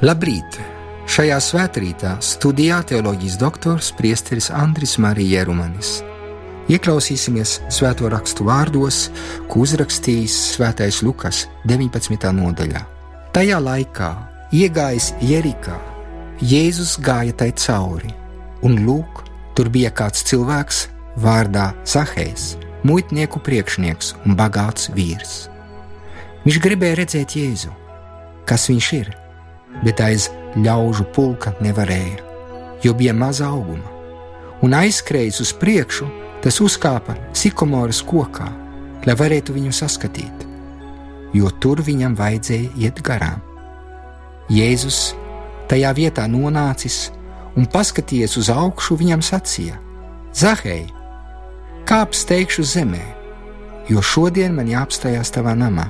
Labrīt! Šajā svētkrītā studijā teoloģijas doktors Priesteris Andris Marija Jerumanis. Ieklausīsimies svēto rakstu vārdos, ko uzrakstījis Svētais Lukas 19. nodaļā. Tajā laikā, iegājis Jerikā, Jēzus gāja tai cauri, un lūk, tur bija kāds cilvēks vārdā Zahējs, muitnieku priekšnieks un bagāts vīrs. Viņš gribēja redzēt Jēzu. Kas viņš ir? Bet aiz ļaužu pulka nevarēja, jo bija maza auguma. Un aizskrējis uz priekšu, tas uzkāpa sikomoras kokā, lai varētu viņu saskatīt, jo tur viņam vajadzēja iet garām. Jēzus tajā vietā nonācis un paskatījies uz augšu, viņam sacīja: Zahei, kāp steigšu zemē, jo šodien man jāapstājās tavā namā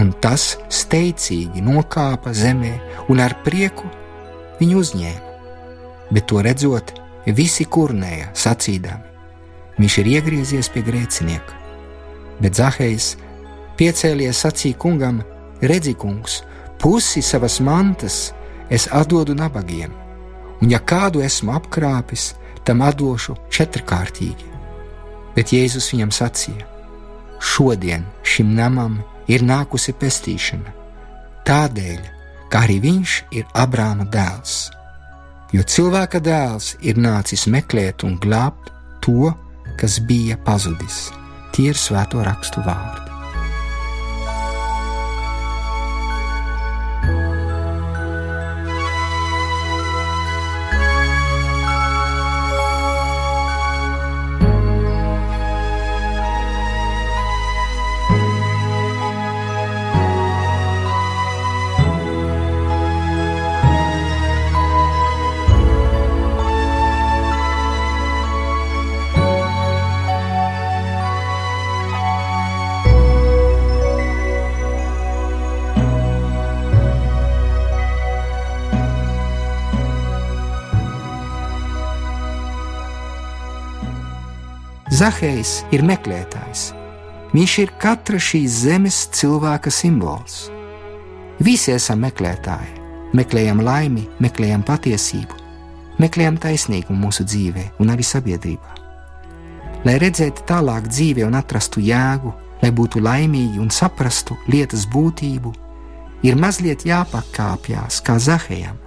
un tas steidzīgi nokāpa zemē un ar prieku viņu uzņēma. Bet to redzot, visi kurnēja sacīdami: Viņš ir iegriezies pie grēcinieka. Bet Zahējs piecēlies sacīja kungam: Redzi, kungs, pusi savas mantas es atdodu nabagiem, un ja kādu esmu apkrāpis, tam atdošu četrkārtīgi. Bet Jēzus viņam sacīja: Šodien šim namam ir nākusi pestīšana, tādēļ, ka arī viņš ir Abrāma dēls. Jo cilvēka dēls ir nācis meklēt un glābt to, kas bija pazudis. Tie ir svēto rakstu vārdi. Zahējs ir meklētājs. Viņš ir katra šīs zemes cilvēka simbols. Visi esam meklētāji. Meklējam laimi, meklējam patiesību, meklējam taisnīgumu mūsu dzīvē un arī sabiedrībā. Lai redzētu tālāk dzīvē un atrastu jēgu, lai būtu laimīgi un saprastu lietas būtību, ir mazliet jāpakāpjas kā Zahējam.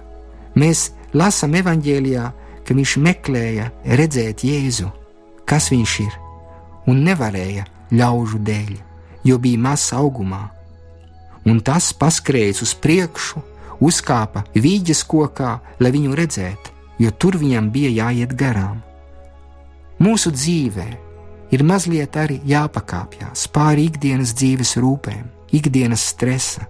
Mēs lasām evanģēlijā, ka viņš meklēja redzēt Jēzu kas viņš ir, un nevarēja ļaužu dēļ, jo bija mazs augumā. Un tas paskrējis uz priekšu, uzkāpa vīģes kokā, lai viņu redzētu, jo tur viņam bija jāiet garām. Mūsu dzīvē ir mazliet arī jāpakāpjas pāri ikdienas dzīves rūpēm, ikdienas stresa.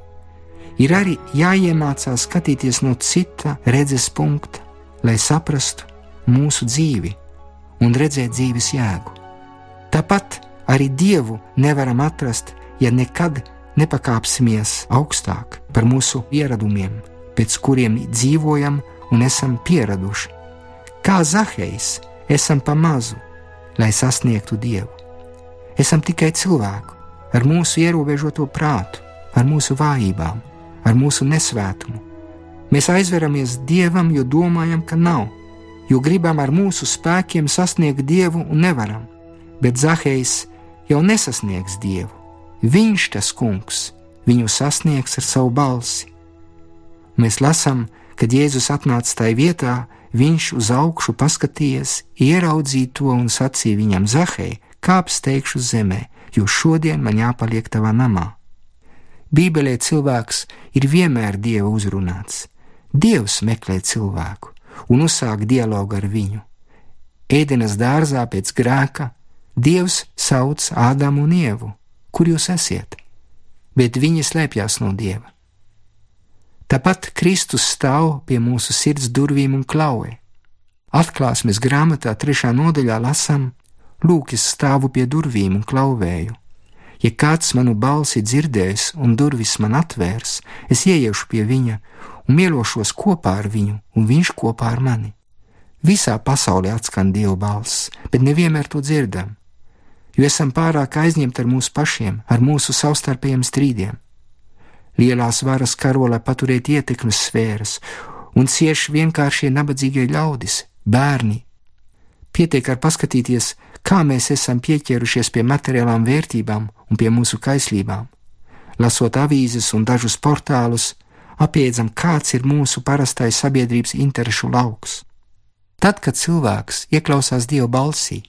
Ir arī jāiemācās skatīties no cita redzes punkta, lai saprastu mūsu dzīvi un redzēt dzīves jēgu. Tāpat arī Dievu nevaram atrast, ja nekad nepakāpsimies augstāk par mūsu ieradumiem, pēc kuriem dzīvojam un esam pieraduši. Kā Zahejs, esam pa mazu, lai sasniegtu Dievu. Esam tikai cilvēku ar mūsu ierobežoto prātu, ar mūsu vājībām, ar mūsu nesvētumu. Mēs aizveramies Dievam, jo domājam, ka nav jo gribam ar mūsu spēkiem sasniegt dievu un nevaram. Bet Zahejs jau nesasniegs dievu. Viņš tas kungs, viņu sasniegs ar savu balsi. Mēs lasām, kad Jēzus atnāca tajā vietā, viņš uz augšu paskatījies, ieraudzīja to un sacīja viņam: Zahej, kāp steigšu zemē, jo šodien man jāpaliek tavā namā. Bībelē cilvēks ir vienmēr dieva uzrunāts. Dievs meklē cilvēku, un uzsāk dialogu ar viņu. Ēdenes dārzā pēc grēka Dievs sauc Ādamu un Ievu, kur jūs esat, bet viņi slēpjas no Dieva. Tāpat Kristus stāv pie mūsu sirds durvīm un klauvē. Atklāsmes grāmatā trešā nodaļā lasām: Lūk, es stāvu pie durvīm un klauvēju. Ja kāds manu balsi dzirdēs un durvis man atvērs, es ieiešu pie viņa un mielošos kopā ar viņu, un viņš kopā ar mani. Visā pasaulē atskan Dieva balss, bet nevienmēr to dzirdam, jo esam pārāk aizņemti ar mūsu pašiem, ar mūsu savstarpējiem strīdiem. lielās varas karo, lai paturētu ietekmes sfēras, un cieši vienkāršie nabadzīgie ļaudis, bērni. Pietiek ar paskatīties, kā mēs esam pieķērušies pie materiālām vērtībām un pie mūsu kaislībām. Lasot avīzes un dažus portālus, apiedzam, kāds ir mūsu parastais sabiedrības interešu lauks. Tad, kad cilvēks ieklausās Dieva balsī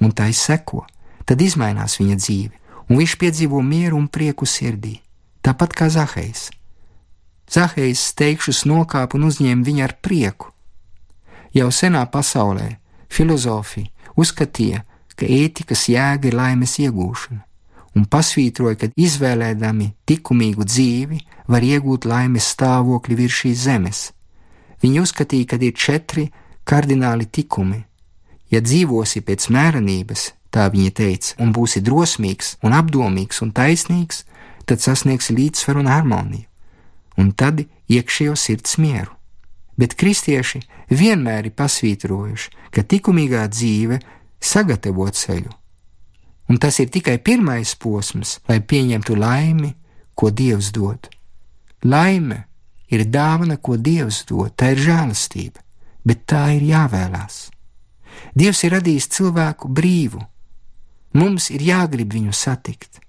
un tai seko, tad izmainās viņa dzīve, un viņš piedzīvo mieru un prieku sirdī, tāpat kā Zahejs. Zahejs steigšus nokāpa un uzņēma viņu ar prieku. Jau senā pasaulē filozofi uzskatīja, ka ētikas jēga ir laimes iegūšana, un pasvītroja, ka izvēlēdami likumīgu dzīvi var iegūt laimes stāvokli virs šīs zemes. Viņi uzskatīja, ka ir četri kardināli tikumi. Ja dzīvosi pēc mērenības, tā viņa teica, un būsi drosmīgs, un apdomīgs un taisnīgs, tad sasniegsi līdzsvaru un harmoniju, un tad iekšējo sirds mieru. Bet kristieši vienmēr ir pasvītrojuši, ka likumīgā dzīve sagatavo ceļu, un tas ir tikai pirmais posms, lai pieņemtu laimi, ko Dievs dod. Laime ir dāvana, ko Dievs dod, tā ir žēlastība bet tā ir jāvēlās. Dievs ir radījis cilvēku brīvu. Mums ir jāgrib viņu satikt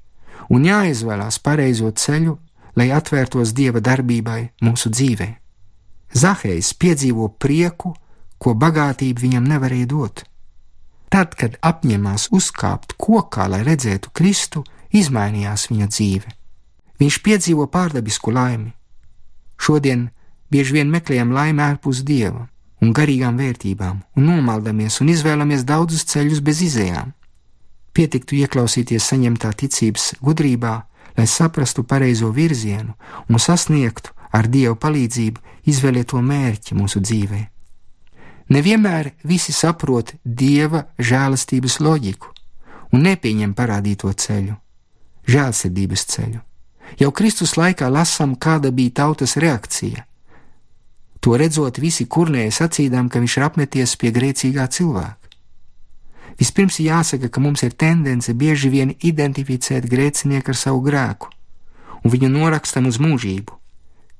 un jāizvēlās pareizo ceļu, lai atvērtos Dieva darbībai mūsu dzīvē. Zahējs piedzīvo prieku, ko bagātība viņam nevarēja dot. Tad, kad apņēmās uzkāpt kokā, lai redzētu Kristu, izmainījās viņa dzīve. Viņš piedzīvo pārdabisku laimi. Šodien bieži vien meklējam laimi ārpus Dieva, un garīgām vērtībām, un nomaldamies un izvēlamies daudzus ceļus bez izējām. Pietiktu ieklausīties saņemtā ticības gudrībā, lai saprastu pareizo virzienu un sasniegtu ar Dieva palīdzību izvēlēto mērķi mūsu dzīvē. Nevienmēr visi saprot Dieva žēlastības loģiku un nepieņem parādīto ceļu, žēlsirdības ceļu. Jau Kristus laikā lasām, kāda bija tautas reakcija To redzot, visi kurnēja sacīdām, ka viņš ir apmeties pie grēcīgā cilvēka. Vispirms jāsaka, ka mums ir tendence bieži vien identificēt grēcinieku ar savu grēku, un viņu norakstam uz mūžību.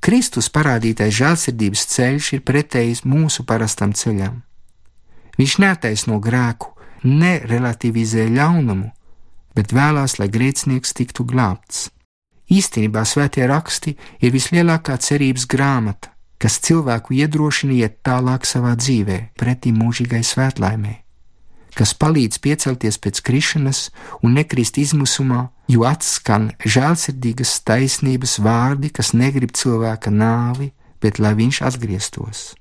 Kristus parādītais žēlsirdības ceļš ir pretējs mūsu parastam ceļam. Viņš netaisno grēku, nerelativizē ļaunumu, bet vēlās, lai grēcinieks tiktu glābts. Īstenībā svētie raksti ir vislielākā cerības grāmata, kas cilvēku iedrošina iet tālāk savā dzīvē, pretī mūžīgai svētlaimē, kas palīdz piecelties pēc krišanas un nekrist izmisumā, jo atskan žēlsirdīgas taisnības vārdi, kas negrib cilvēka nāvi, bet lai viņš atgrieztos.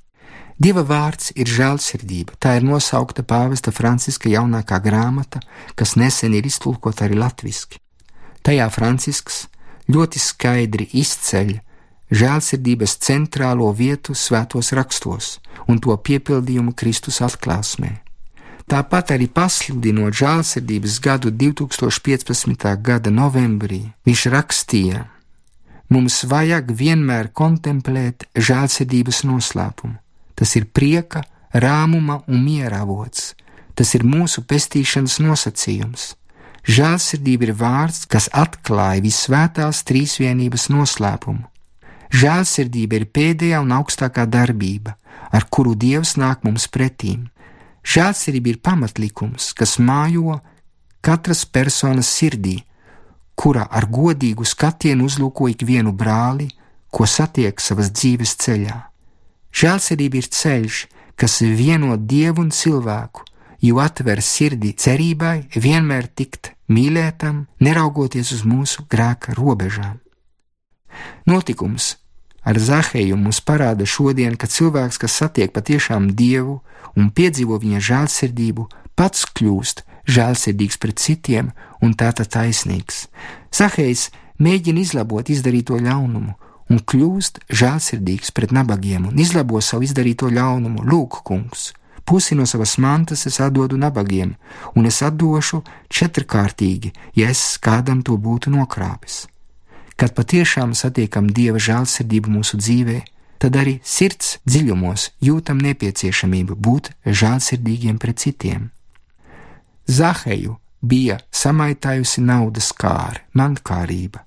Dieva vārds ir žēlsirdība. Tā ir nosaukta pāvesta Franciska jaunākā grāmata, kas nesen ir iztulkota arī latviešu. Tajā Francisks ļoti skaidri izceļ žēlsirdības centrālo vietu svētos rakstos un to piepildījumu Kristus atklāsmē. Tāpat arī pasludinot žēlsirdības gadu 2015. gada novembrī, viņš rakstīja: Mums vajag vienmēr kontemplēt žēlsirdības noslēpumu. Tas ir prieka, rāmuma un miera avots. Tas ir mūsu pestīšanas nosacījums. Žēlsirdība ir vārds, kas atklāja visvētās trīsvienības noslēpumu Žēlsirdība ir pēdējā un augstākā darbība, ar kuru Dievs nāk mums pretīm. Žēlsirdība ir pamatlikums, kas mājo katras personas sirdī, kura ar godīgu skatienu uzlūko ikvienu brāli, ko satiek savas dzīves ceļā. Žēlsirdība ir ceļš, kas vieno dievu un cilvēku, jo atver sirdi cerībai vienmēr tikt mīlētam, neraugoties uz mūsu grēka robežām. Notikums ar Zaheju mums parāda šodien, ka cilvēks, kas satiek patiešām Dievu un piedzīvo viņa žēlsirdību, pats kļūst žēlsirdīgs pret citiem un tātad taisnīgs. Zahejs mēģina izlabot izdarīto ļaunumu un kļūst žēlsirdīgs pret nabagiem un izlabo savu izdarīto ļaunumu. Lūk, kungs! Pusi no savas mantas es atdodu nabagiem, un es atdošu četrkārtīgi, ja es kādam to būtu nokrāpis. Kad patiešām satiekam Dieva žēlsirdību mūsu dzīvē, tad arī sirds dziļumos jūtam nepieciešamību būt žēlsirdīgiem pret citiem. Zaheju bija samaitājusi naudas kāra, mankārība.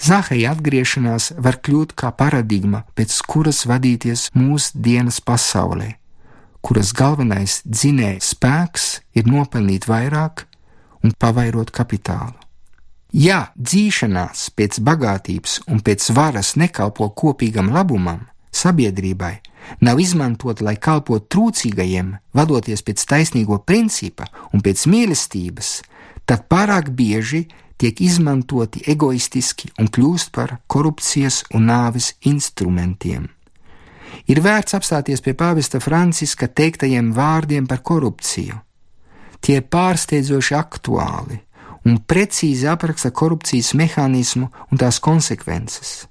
Zaheja atgriešanās var kļūt kā paradigma, pēc kuras vadīties mūsu dienas pasaulē, kuras galvenais dzinējs spēks ir nopelnīt vairāk un pavairot kapitālu. Ja dzīšanās pēc bagātības un pēc varas nekalpo kopīgam labumam, sabiedrībai, nav izmantota, lai kalpotu trūcīgajiem, vadoties pēc taisnīgo principa un pēc mīlestības, tad pārāk bieži tiek izmantoti egoistiski un kļūst par korupcijas un nāves instrumentiem. Ir vērts apstāties pie pāvesta Franciska teiktajiem vārdiem par korupciju. Tie ir pārsteidzoši aktuāli un precīzi apraksta korupcijas mehānismu un tās konsekvences.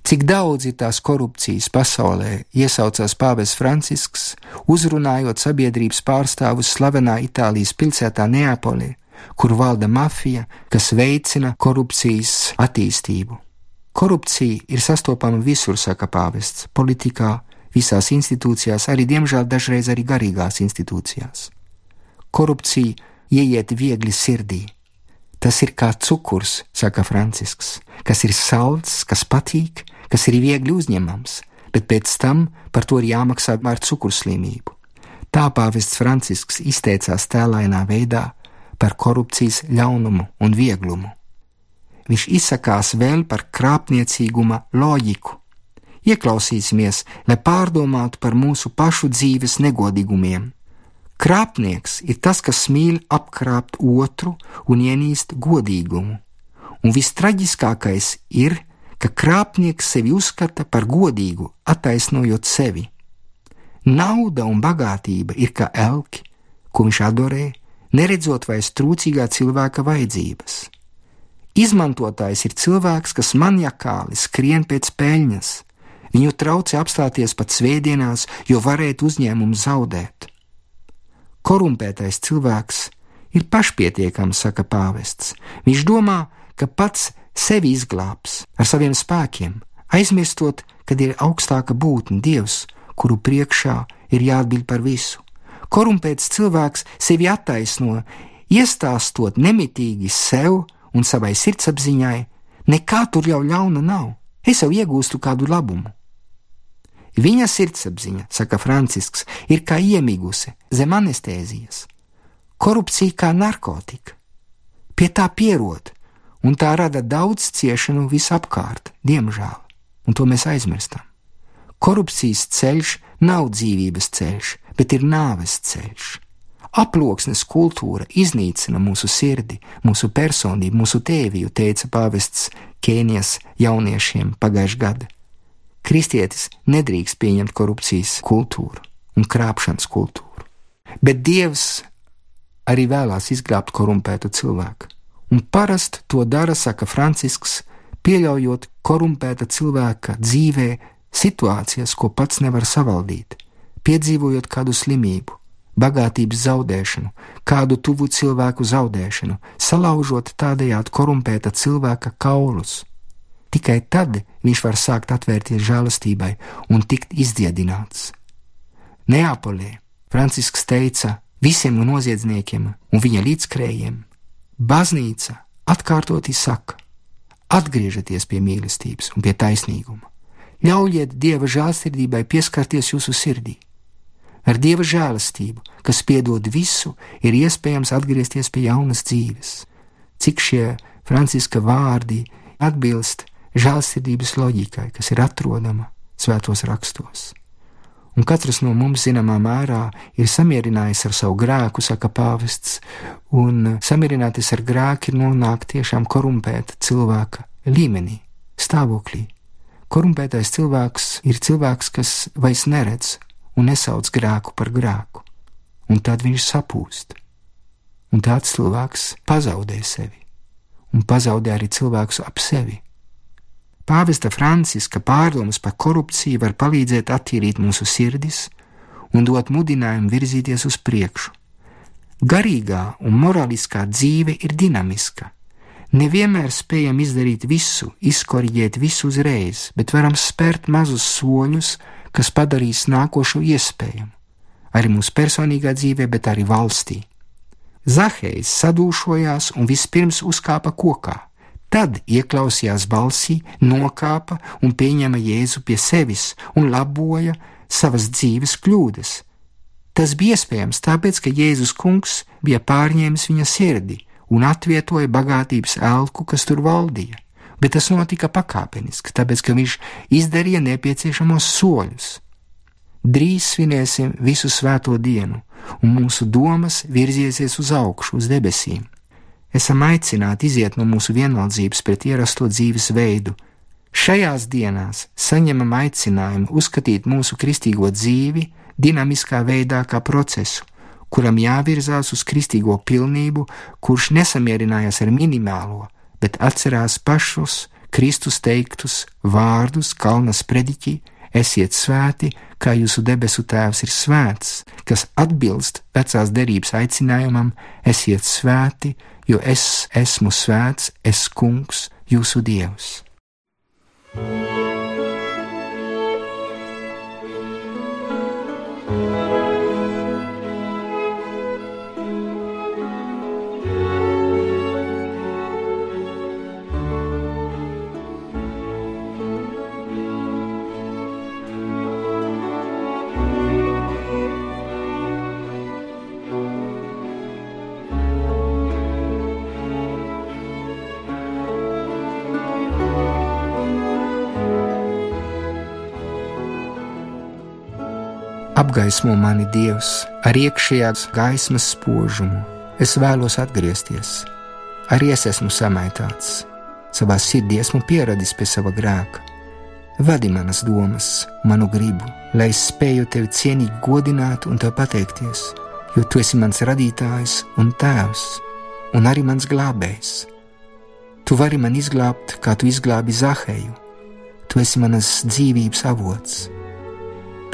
Cik daudz ir tās korupcijas pasaulē, iesaucās Pāvests Francisks, uzrunājot sabiedrības pārstāvus slavenā Itālijas pilsētā Neapolī, kur valda mafija, kas veicina korupcijas attīstību. Korupcija ir sastopama visur, saka pāvests - politikā, visās institūcijās, arī diemžēl dažreiz arī garīgās institūcijās. Korupcija ieiet viegli sirdī. Tas ir kā cukurs, saka Francisks, kas ir salds, kas patīk, kas ir viegli uzņemams, bet pēc tam par to ir jāmaksā ar cukurslimību. Tā pāvests Francisks izteicās tēlainā veidā, par korupcijas ļaunumu un vieglumu. Viņš izsakās vēl par krāpniecīguma loģiku. Ieklausīsimies, lai pārdomātu par mūsu pašu dzīves negodīgumiem. Krāpnieks ir tas, kas mīl apkrāpt otru un ienīst godīgumu. Un vistraģiskākais ir, ka krāpnieks sevi uzskata par godīgu, attaisnojot sevi. Nauda un bagātība ir kā elki, ko viņš adorē, neredzot vairs trūcīgā cilvēka vajadzības. Izmantotājs ir cilvēks, kas maniakāli skrien pēc peļņas, viņu traucē apstāties pat svētdienās, jo varētu uzņēmumu zaudēt. Korumpētais cilvēks ir pašpietiekams, saka pāvests. Viņš domā, ka pats sevi izglābs ar saviem spēkiem, aizmirstot, kad ir augstāka būtne, Dievs, kuru priekšā ir jāatbild par visu. Korumpēts cilvēks sevi attaisno, iestāstot nemitīgi sev un savai sirdsapziņai, nekā tur jau ļauna nav. Es jau iegūstu kādu labumu. Viņa sirdsapziņa, saka Francisks, ir kā iemigusi zem anestēzijas. Korupcija kā narkotika. Pie tā pierod, un tā rada daudz ciešanu visapkārt, diemžēl, un to mēs aizmirstam. Korupcijas ceļš nav dzīvības ceļš, bet ir nāves ceļš. Aploksnes kultūra iznīcina mūsu sirdi, mūsu personību, mūsu tēviju, teica pāvests Kēnijas jauniešiem pagājušajā gadā. Kristietis nedrīkst pieņemt korupcijas kultūru un krāpšanas kultūru, bet Dievs arī vēlās izglābt korumpētu cilvēku, un parasti to dara, saka Francisks, pieļaujot korumpēta cilvēka dzīvē situācijas, ko pats nevar savaldīt piedzīvojot kādu slimību, bagātības zaudēšanu, kādu tuvu cilvēku zaudēšanu, salaužot tādējādi korumpēta cilvēka kaulus. Tikai tad viņš var sākt atvērties žēlastībai un tikt izdziedināts. Neapolē Francisks teica visiem noziedzniekiem un viņa līdzkrējiem: Baznīca atkārtoti saka: atgriežieties pie mīlestības un pie taisnīguma, ļaujiet Dieva žēlsirdībai pieskarties jūsu sirdī Ar dieva žēlastību, kas piedod visu, ir iespējams atgriezties pie jaunas dzīves. Cik šie Franciska vārdi atbilst žēlsirdības loģikai, kas ir atrodama svētos rakstos. Un katrs no mums, zināmā mērā, ir samierinājies ar savu grēku, saka pāvests, un samierināties ar grēku ir nonākt tiešām korumpēta cilvēka līmenī, stāvoklī. Korumpētais cilvēks ir cilvēks, kas vairs neredz un nesauc grēku par grēku, un tad viņš sapūst. Un tāds cilvēks pazaudē sevi, un pazaudē arī cilvēkus ap sevi. Pāvesta Franciska pārdomas par korupciju var palīdzēt attīrīt mūsu sirdis un dot mudinājumu virzīties uz priekšu. Garīgā un morāliskā dzīve ir dinamiska. Nevienmēr spējam izdarīt visu, izkoriģēt visu uzreiz, bet varam spērt mazus soļus, kas padarīs nākošo iespējamu, arī mūsu personīgā dzīvē, bet arī valstī. Zahējs sadūšojās un vispirms uzkāpa kokā, Tad ieklausījās balsī, nokāpa un pieņēma Jēzu pie sevis un laboja savas dzīves kļūdas. Tas bija iespējams tāpēc, ka Jēzus kungs bija pārņēmis viņa sirdi un atvietoja bagātības elku, kas tur valdīja. Bet tas notika pakāpeniski, tāpēc, ka viņš izdarīja nepieciešamos soļus. Drīz svinēsim visu svēto dienu, un mūsu domas virziesies uz augšu, uz debesīm. Esam aicināti iziet no mūsu vienaldzības pret ierasto dzīves veidu. Šajās dienās saņemam aicinājumu uzskatīt mūsu kristīgo dzīvi dinamiskā veidā kā procesu, kuram jāvirzās uz kristīgo pilnību, kurš nesamierinājās ar minimālo, bet atcerās pašus Kristus teiktus vārdus Kalnas prediķī: Esiet svēti, kā jūsu debesu Tēvs ir svēts, kas atbilst vecās derības aicinājumam: Esiet svēti, jo es esmu svēts, es kungs, jūsu dievs. thank you Apgaismo mani Dievs ar iekšējās gaismas spožumu. Es vēlos atgriezties. Arī es esmu samaitāts. Savā sirdī esmu pieradis pie sava grēka. Vadi manas domas, manu gribu, lai es spēju tevi cienīgi godināt un tev pateikties, jo tu esi mans radītājs un tēvs, un arī mans glābējs. Tu vari man izglābt, kā tu izglābi Zaheju. Tu esi manas dzīvības avots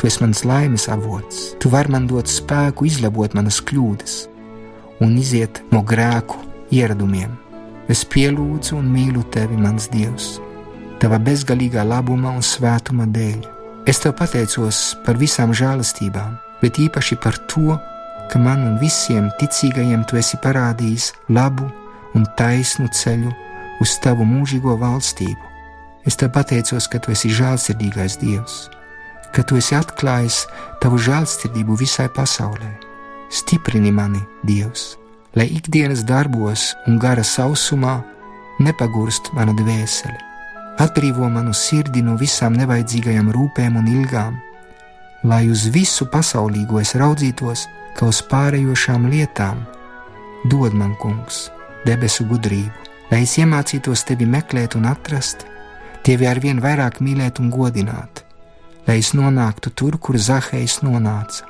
Tu esi mans laimes avots, tu vari man dot spēku izlabot manas kļūdas un iziet no grēku ieradumiem. Es pielūdzu un mīlu tevi, mans Dievs, tava bezgalīgā labuma un svētuma dēļ. Es tev pateicos par visām žēlastībām, bet īpaši par to, ka man un visiem ticīgajiem tu esi parādījis labu un taisnu ceļu uz tavu mūžīgo valstību. Es tev pateicos, ka tu esi žēlsirdīgais Dievs ka tu esi atklājis tavu žēlsirdību visai pasaulē. Stiprini mani, Dievs, lai ikdienas darbos un gara sausumā nepagurst mana dvēsele. Atbrīvo manu sirdi no visām nevajadzīgajām rūpēm un ilgām, lai uz visu pasaulīgo es raudzītos kā uz pārējošām lietām. Dod man, kungs, debesu gudrību, lai es iemācītos tevi meklēt un atrast, tevi arvien vairāk mīlēt un godināt lai es nonāktu tur, kur Zahējs nonāca,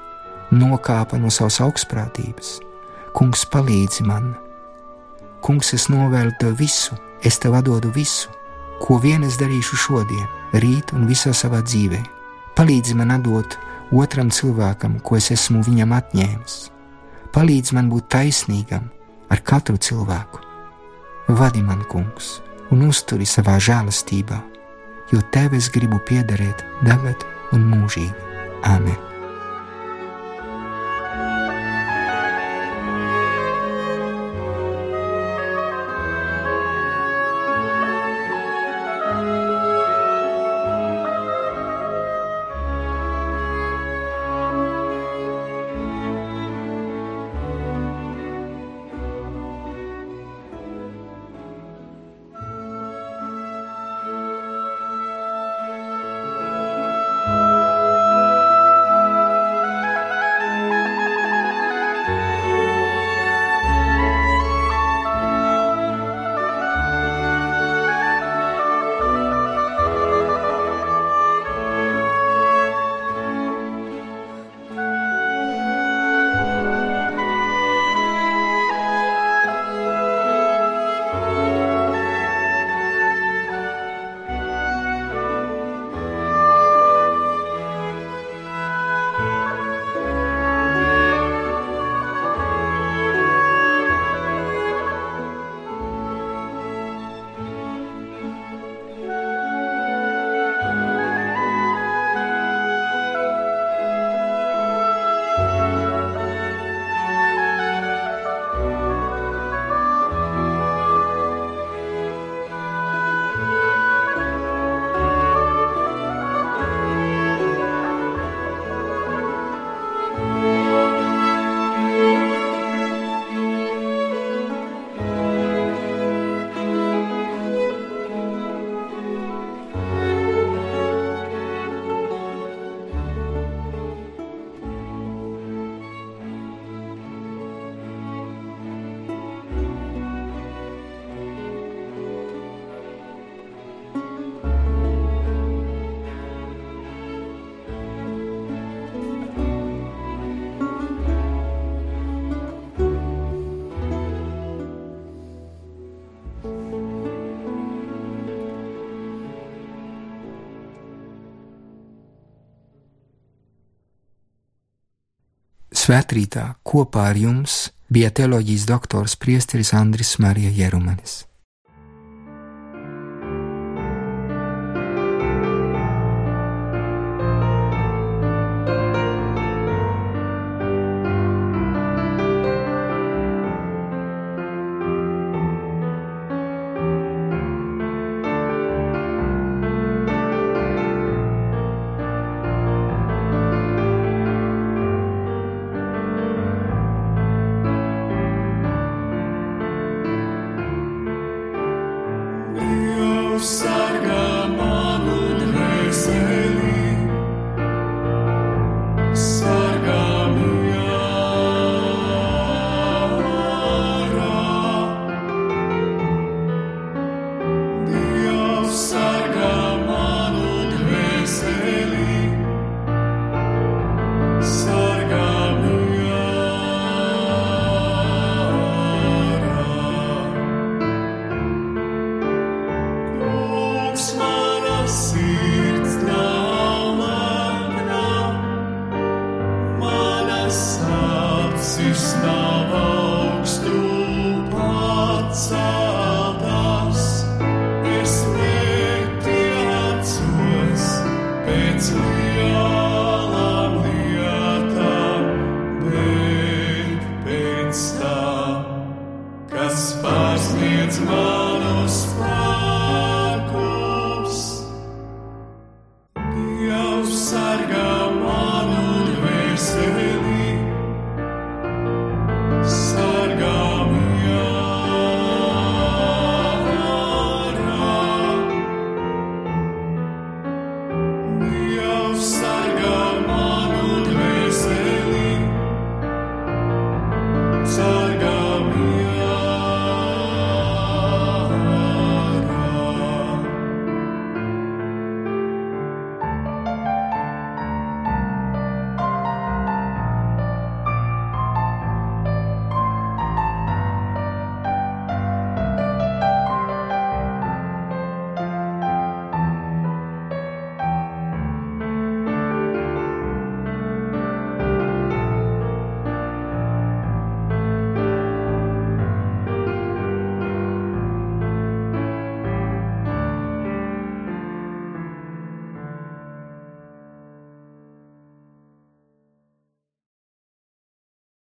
nokāpa no savas augstprātības. Kungs, palīdzi man! Kungs, es novēlu tev visu, es tev dodu visu, ko vien es darīšu šodien, rīt un visā savā dzīvē. Palīdzi man atdot otram cilvēkam, ko es esmu viņam atņēmis. Palīdzi man būt taisnīgam ar katru cilvēku. Vadi man, kungs, un uzturi savā žēlastībā jo tev es gribu piederēt tagad un mūžīgi. Āmen! Svētrītā kopā ar jums bija teoloģijas doktors Priesteris Andris Marija Jerumanis. süß nah